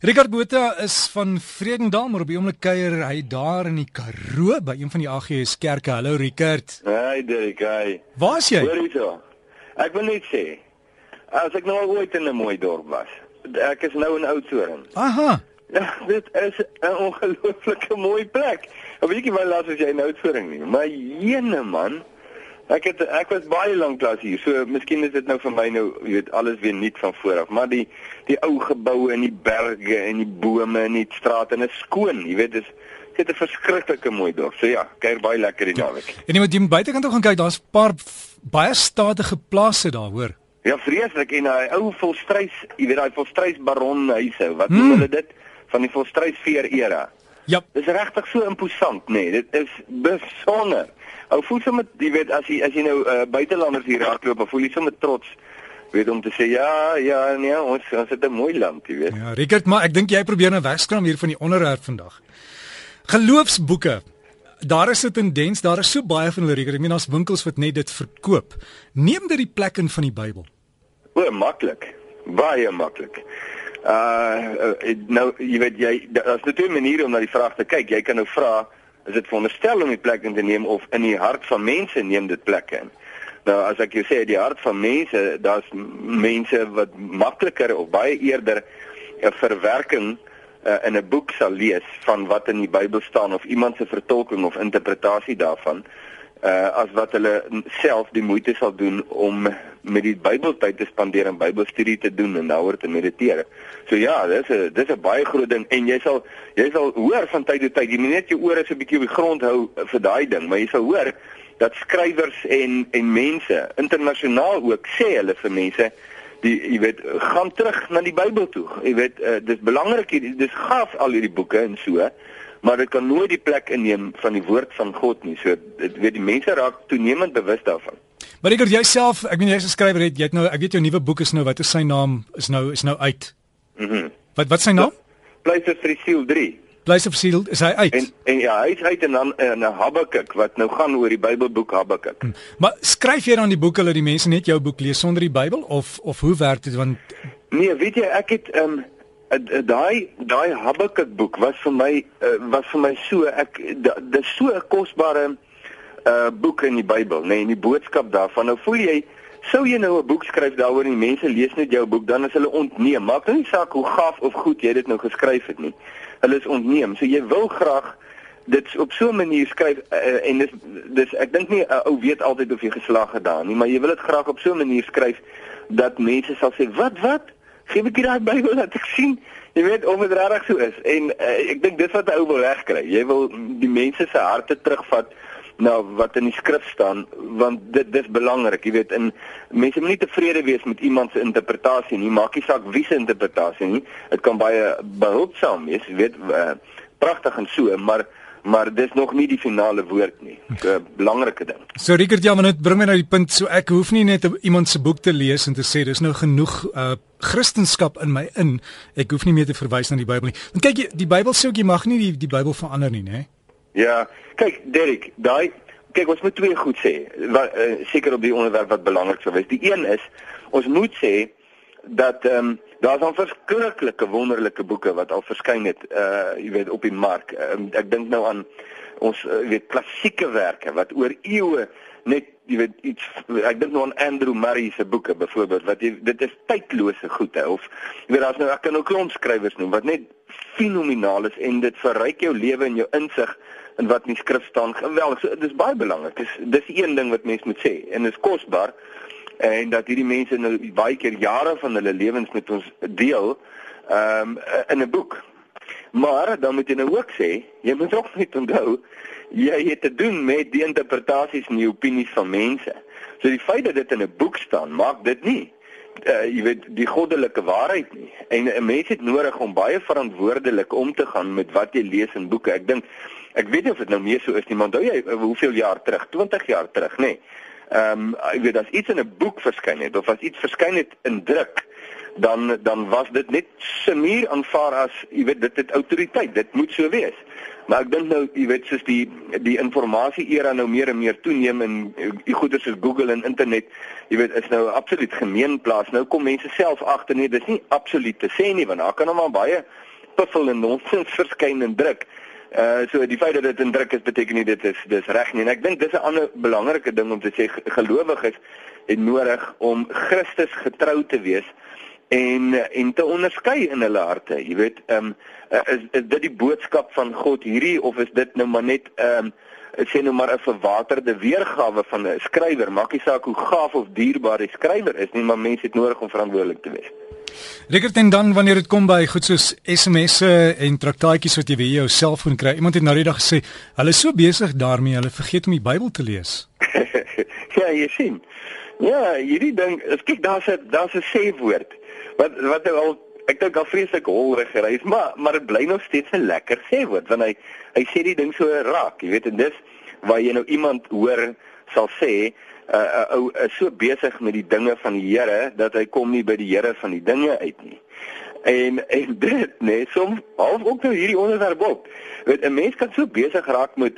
Richard Botha is van Vredendal, maar op die oomblik kuier hy daar in die Karoo by een van die AGS kerke. Hallo Richard. Hey Derek, hey. Waar is jy? Hoor jy so? Ek wil net sê, as ek nou ooit in 'n mooi dorp was, ek is nou in Oudtshoorn. Aha. Ja, dit is 'n ongelooflike mooi plek. Ek weet nie waar laas as jy in Oudtshoorn nie, maar jene man, Ek het ek was baie lank klas hier. So miskien is dit nou vir my nou, jy weet, alles weer nuut van voor af, maar die die ou geboue en die berge en die bome en die strate en is skoon, jy weet, dis dit 'n verskriklike mooi dorp. So ja, kuier baie lekker die naweek. En jy moet jy buitekant toe gaan kyk, daar's 'n paar baie stadige plase daar, hoor. Ja, vreeslik en daai ou volstrys, jy weet daai volstrys baronhuise, wat hmm. noem hulle dit van die volstrys veer era. Ja. Dis regtig so imposant, nê. Nee. Dit is besonder. Ou voel sommer, jy weet, as jy as jy nou uh, buitelanders hier raakloop, voel jy sommer trots weet om te sê ja, ja, nee, ons ons het 'n mooi land, jy weet. Ja, Rickert, maar ek dink jy probeer nou wegskram hier van die onderwerp vandag. Geloofsboeke. Daar is 'n tendens, daar is so baie van hulle Rickert. Ek meen daar's winkels wat net dit verkoop. Neem dit die plek in van die Bybel. O, maklik. Baie maklik. Uh, nou jy weet jy daar's net twee maniere om na die vraag te kyk. Jy kan nou vra is dit veronderstel om die plek in te neem of in die hart van mense neem dit plek in. Nou as ek jou sê die hart van mense, daar's mense wat makliker of baie eerder 'n verwerking uh, in 'n boek sal lees van wat in die Bybel staan of iemand se vertolking of interpretasie daarvan uh as wat hulle self die moeite sal doen om met die Bybeltyd te spandeer en Bybelstudie te doen en daaroor te mediteer. So ja, dis 'n dis 'n baie groot ding en jy sal jy sal hoor van tyd tot tyd, jy moet net jou ore so 'n bietjie op die grond hou vir daai ding, maar jy sal hoor dat skrywers en en mense internasionaal ook sê hulle vir mense die jy weet gaan terug na die Bybel toe. Jy weet uh, dis belangrik hier dis gaaf al hierdie boeke en so maar dit kan nooit die plek inneem van die woord van God nie. So dit weet die mense raak toenemend bewus daarvan. Maar ek het jouself, ek weet jy's 'n skrywer jy het nou ek weet jou nuwe boek is nou wat is sy naam is nou is nou uit. Mhm. Mm wat wat sy naam? Pleise vir die siel 3. Pleise vir siel is hy uit. En en ja, hy is uit en dan in 'n Habakuk wat nou gaan oor die Bybelboek Habakuk. Hmm. Maar skryf jy dan die boeke dat die mense net jou boek lees sonder die Bybel of of hoe werk dit want Nee, weet jy, ek het ehm um, daai daai Habakuk boek was vir my uh, was vir my so ek dis so 'n kosbare uh boek in die Bybel nê nee, en die boodskap daarvan. Nou voel jy sou jy nou 'n boek skryf daaroor en die mense lees net jou boek dan is hulle ontneem. Maak nou nie saak hoe gaaf of goed jy dit nou geskryf het nie. Hulle is ontneem. So jy wil graag dit op so 'n manier skryf uh, en dis dis ek dink nie 'n uh, ou weet altyd of jy geslaag gedaan nie maar jy wil dit graag op so 'n manier skryf dat mense sal sê wat wat gee ek daai Bybel laat ek sien. Jy weet of dit regtig so is. En uh, ek dink dis wat 'n ou wil regkry. Jy wil die mense se harte terugvat na wat in die skrif staan want dit dis belangrik jy weet in mense moet nie tevrede wees met iemand se interpretasie nie maak nie saak wie se interpretasie nie dit kan baie behulpsaam wees jy weet uh, pragtig en so maar maar dis nog nie die finale woord nie. 'n Belangrike ding. So Rickert, ja, maar dit bring my nou die punt so ek hoef nie net iemand se boek te lees en te sê dis nou genoeg uh Christendom in my in. Ek hoef nie meer te verwys na die Bybel nie. Want kyk jy, die Bybel sê ook jy mag nie die die Bybel verander nie, né? Ja, kyk Derek, daai kyk ons moet twee goed sê. Wat uh, seker op die onderwerp wat belangrik sou wees. Die een is ons moet sê dat ehm um, daar's al verskriklike wonderlike boeke wat al verskyn het uh jy weet op die mark. Uh, ek dink nou aan ons uh, weet klassieke werke wat oor eeue net jy weet iets ek dink nou aan Andrew Murray se boeke byvoorbeeld wat jy dit is tydlose goede of jy weet daar's nou ek kan nou klomp skrywers noem wat net fenomenaal is en dit verryk jou lewe en jou insig in wat in die skrif staan. Geweldig. So, dis baie belangrik. Dis dis een ding wat mense moet sê en dit is kosbaar en dat hierdie mense nou baie keer jare van hulle lewens met ons deel ehm um, in 'n boek. Maar dan moet jy nou ook sê, jy moet ook net onthou jy het te doen met die interpretasies en die opinies van mense. So die feit dat dit in 'n boek staan, maak dit nie uh, jy weet die goddelike waarheid nie. En 'n mens het nodig om baie verantwoordelik om te gaan met wat jy lees in boeke. Ek dink ek weet nie of dit nou meer so is nie, maar onthou jy hoeveel jaar terug, 20 jaar terug, nê? Nee, um, ek weet as iets in 'n boek verskyn het of as iets verskyn het in druk dan dan was dit net semuur aanvaar as jy weet dit het autoriteit dit moet so wees maar ek dink nou jy weet soos die die informasie era nou meer en meer toeneem en die goeie soos Google en internet jy weet is nou absoluut gemeenplaas nou kom mense self agter nee dis nie absoluut te sê nie want daar kan nou maar baie puffel en nonsens verskyn in druk. Uh so die feit dat dit in druk is beteken nie dit is dis reg nie. En ek dink dis 'n ander belangrike ding om te sê gelowiges het nodig om Christus getrou te wees en en te onderskei in hulle harte. Jy weet, ehm um, is is dit die boodskap van God hierdie of is dit nou maar net ehm um, sê nou maar 'n verwaterde weergawe van 'n skrywer? Maak nie saak hoe gaaf of dierbaar die skrywer is nie, maar mense het nodig om verantwoordelik te wees. Rickert en dan wanneer dit kom by goed soos SMS'e en traktaatjies wat jy by jou selfoon kry. Iemand het nou die dag gesê, hulle is so besig daarmee, hulle vergeet om die Bybel te lees. ja, jy sien. Ja, hierdie ding, kyk daar's 'n daar's 'n sê woord. Wat wat nou al ek dink al vreeslik holrig gereis, maar maar dit bly nog steeds 'n lekker sê woord want hy hy sê die ding so raak, jy weet en dis waar jy nou iemand hoor sal sê 'n uh, ou uh, is so besig met die dinge van die Here dat hy kom nie by die Here van die dinge uit nie. En en dit nê, nee, soms half ook nou hierdie onderwerp op. Weet 'n mens kan so besig raak met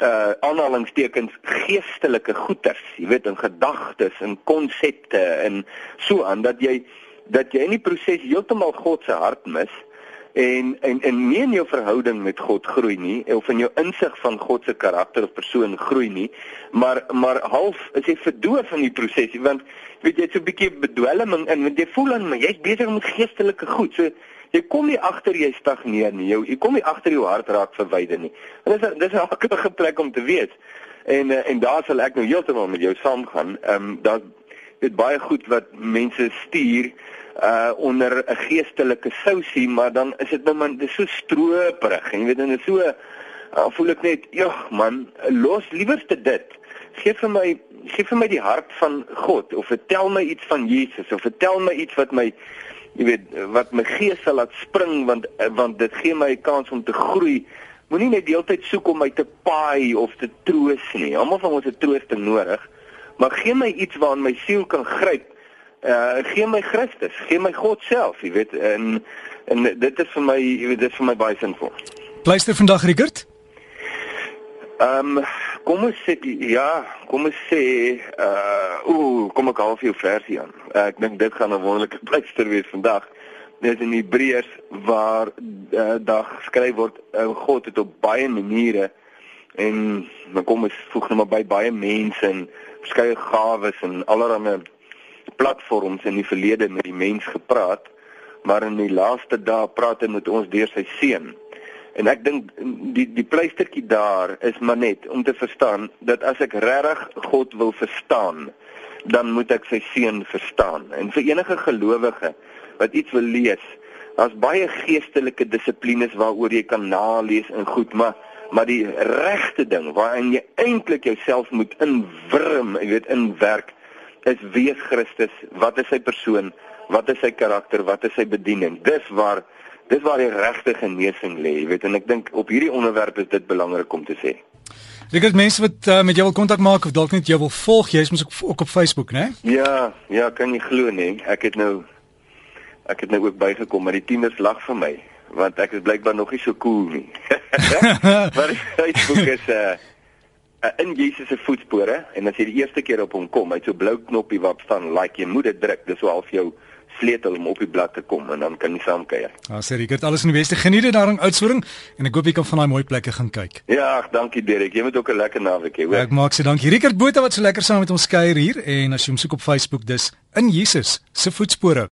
uh aanhalingstekens geestelike goeters, jy weet in gedagtes en konsepte en so aan dat jy dat jy in die proses heeltemal God se hart mis en en en nie in jou verhouding met God groei nie of in jou insig van God se karakter of persoon groei nie maar maar half is jy verdoof in die proses want weet jy so 'n bietjie bedwelming in want jy voel dan maar jy's besig met geestelike goed. So jy kom nie agter jy stagneer nie jou jy kom nie agter jou hart raak verwyder nie. En dis dis 'n hakkelike plek om te weet en eh, en daar sal ek nou heeltemal met jou saamgaan. Ehm um, daar dit baie goed wat mense stuur uh onder 'n geestelike sousie, maar dan is dit nou man, dis so stroperig. Jy weet, dit is so uh, voel ek net, ja man, los liewerste dit. Geef vir my gee vir my die hart van God of vertel my iets van Jesus of vertel my iets wat my jy weet wat my gees sal laat spring want want dit gee my 'n kans om te groei. Moenie net deeltyd soek om my te paai of te troos nie. Almal van ons het troosting nodig. Maar gee my iets waaraan my siel kan gryp uh gee my Christus, gee my God self, jy weet, en en dit is vir my, jy weet, dit is vir my baie sinvol. Pleister vandag Rickert? Ehm um, kom ons sê ja, kom ons sê uh ooh, kom ek half jou versie aan. Uh, ek dink dit gaan 'n wonderlike pleister wees vandag. Dit in Hebreërs waar uh, daar geskryf word uh, God het op baie maniere en dan kom ons voeg net maar by baie mense en verskeie gawes en allerlei platforms in die verlede met die mens gepraat, maar in die laaste dae praat hy met ons deur sy seun. En ek dink die die pleistertjie daar is maar net om te verstaan dat as ek regtig God wil verstaan, dan moet ek sy seun verstaan. En vir enige gelowige wat iets wil lees, daar's baie geestelike dissiplines waaroor jy kan nalees en goed, maar maar die regte ding waarin jy eintlik jouself moet inwrim, jy weet, inwerk is wie is Christus? Wat is sy persoon? Wat is sy karakter? Wat is sy bediening? Dis waar dis waar die regte genesing lê, jy weet en ek dink op hierdie onderwerp is dit belangrik om te sê. Ek het mense wat uh, met jou wil kontak maak of dalk net jou wil volg, jy's mos ook, ook op Facebook, né? Ja, ja, kan jy glo nie? Ek het nou ek het nou ook bygekom, maar die tieners lag vir my want ek is blykbaar nog nie so cool nie. maar Facebook is 'n uh, uh, in Jesus se voetspore en as jy die eerste keer op hom kom, hy het so blou knoppie wat staan like jy moet dit druk. Dis so half jou sleutel om op die blad te kom en dan kan jy saam kuier. Ah, sê het alles in die beste geniet daar in Oudtshoorn en ek hoop jy kan van daai mooi plekke gaan kyk. Ja, ag, dankie Derek. Jy moet ook 'n lekker naweek hê, hoor. Ek maak se dankie. Rickert Botha wat so lekker saam met ons kuier hier en as jy hom soek op Facebook, dis in Jesus se voetspore.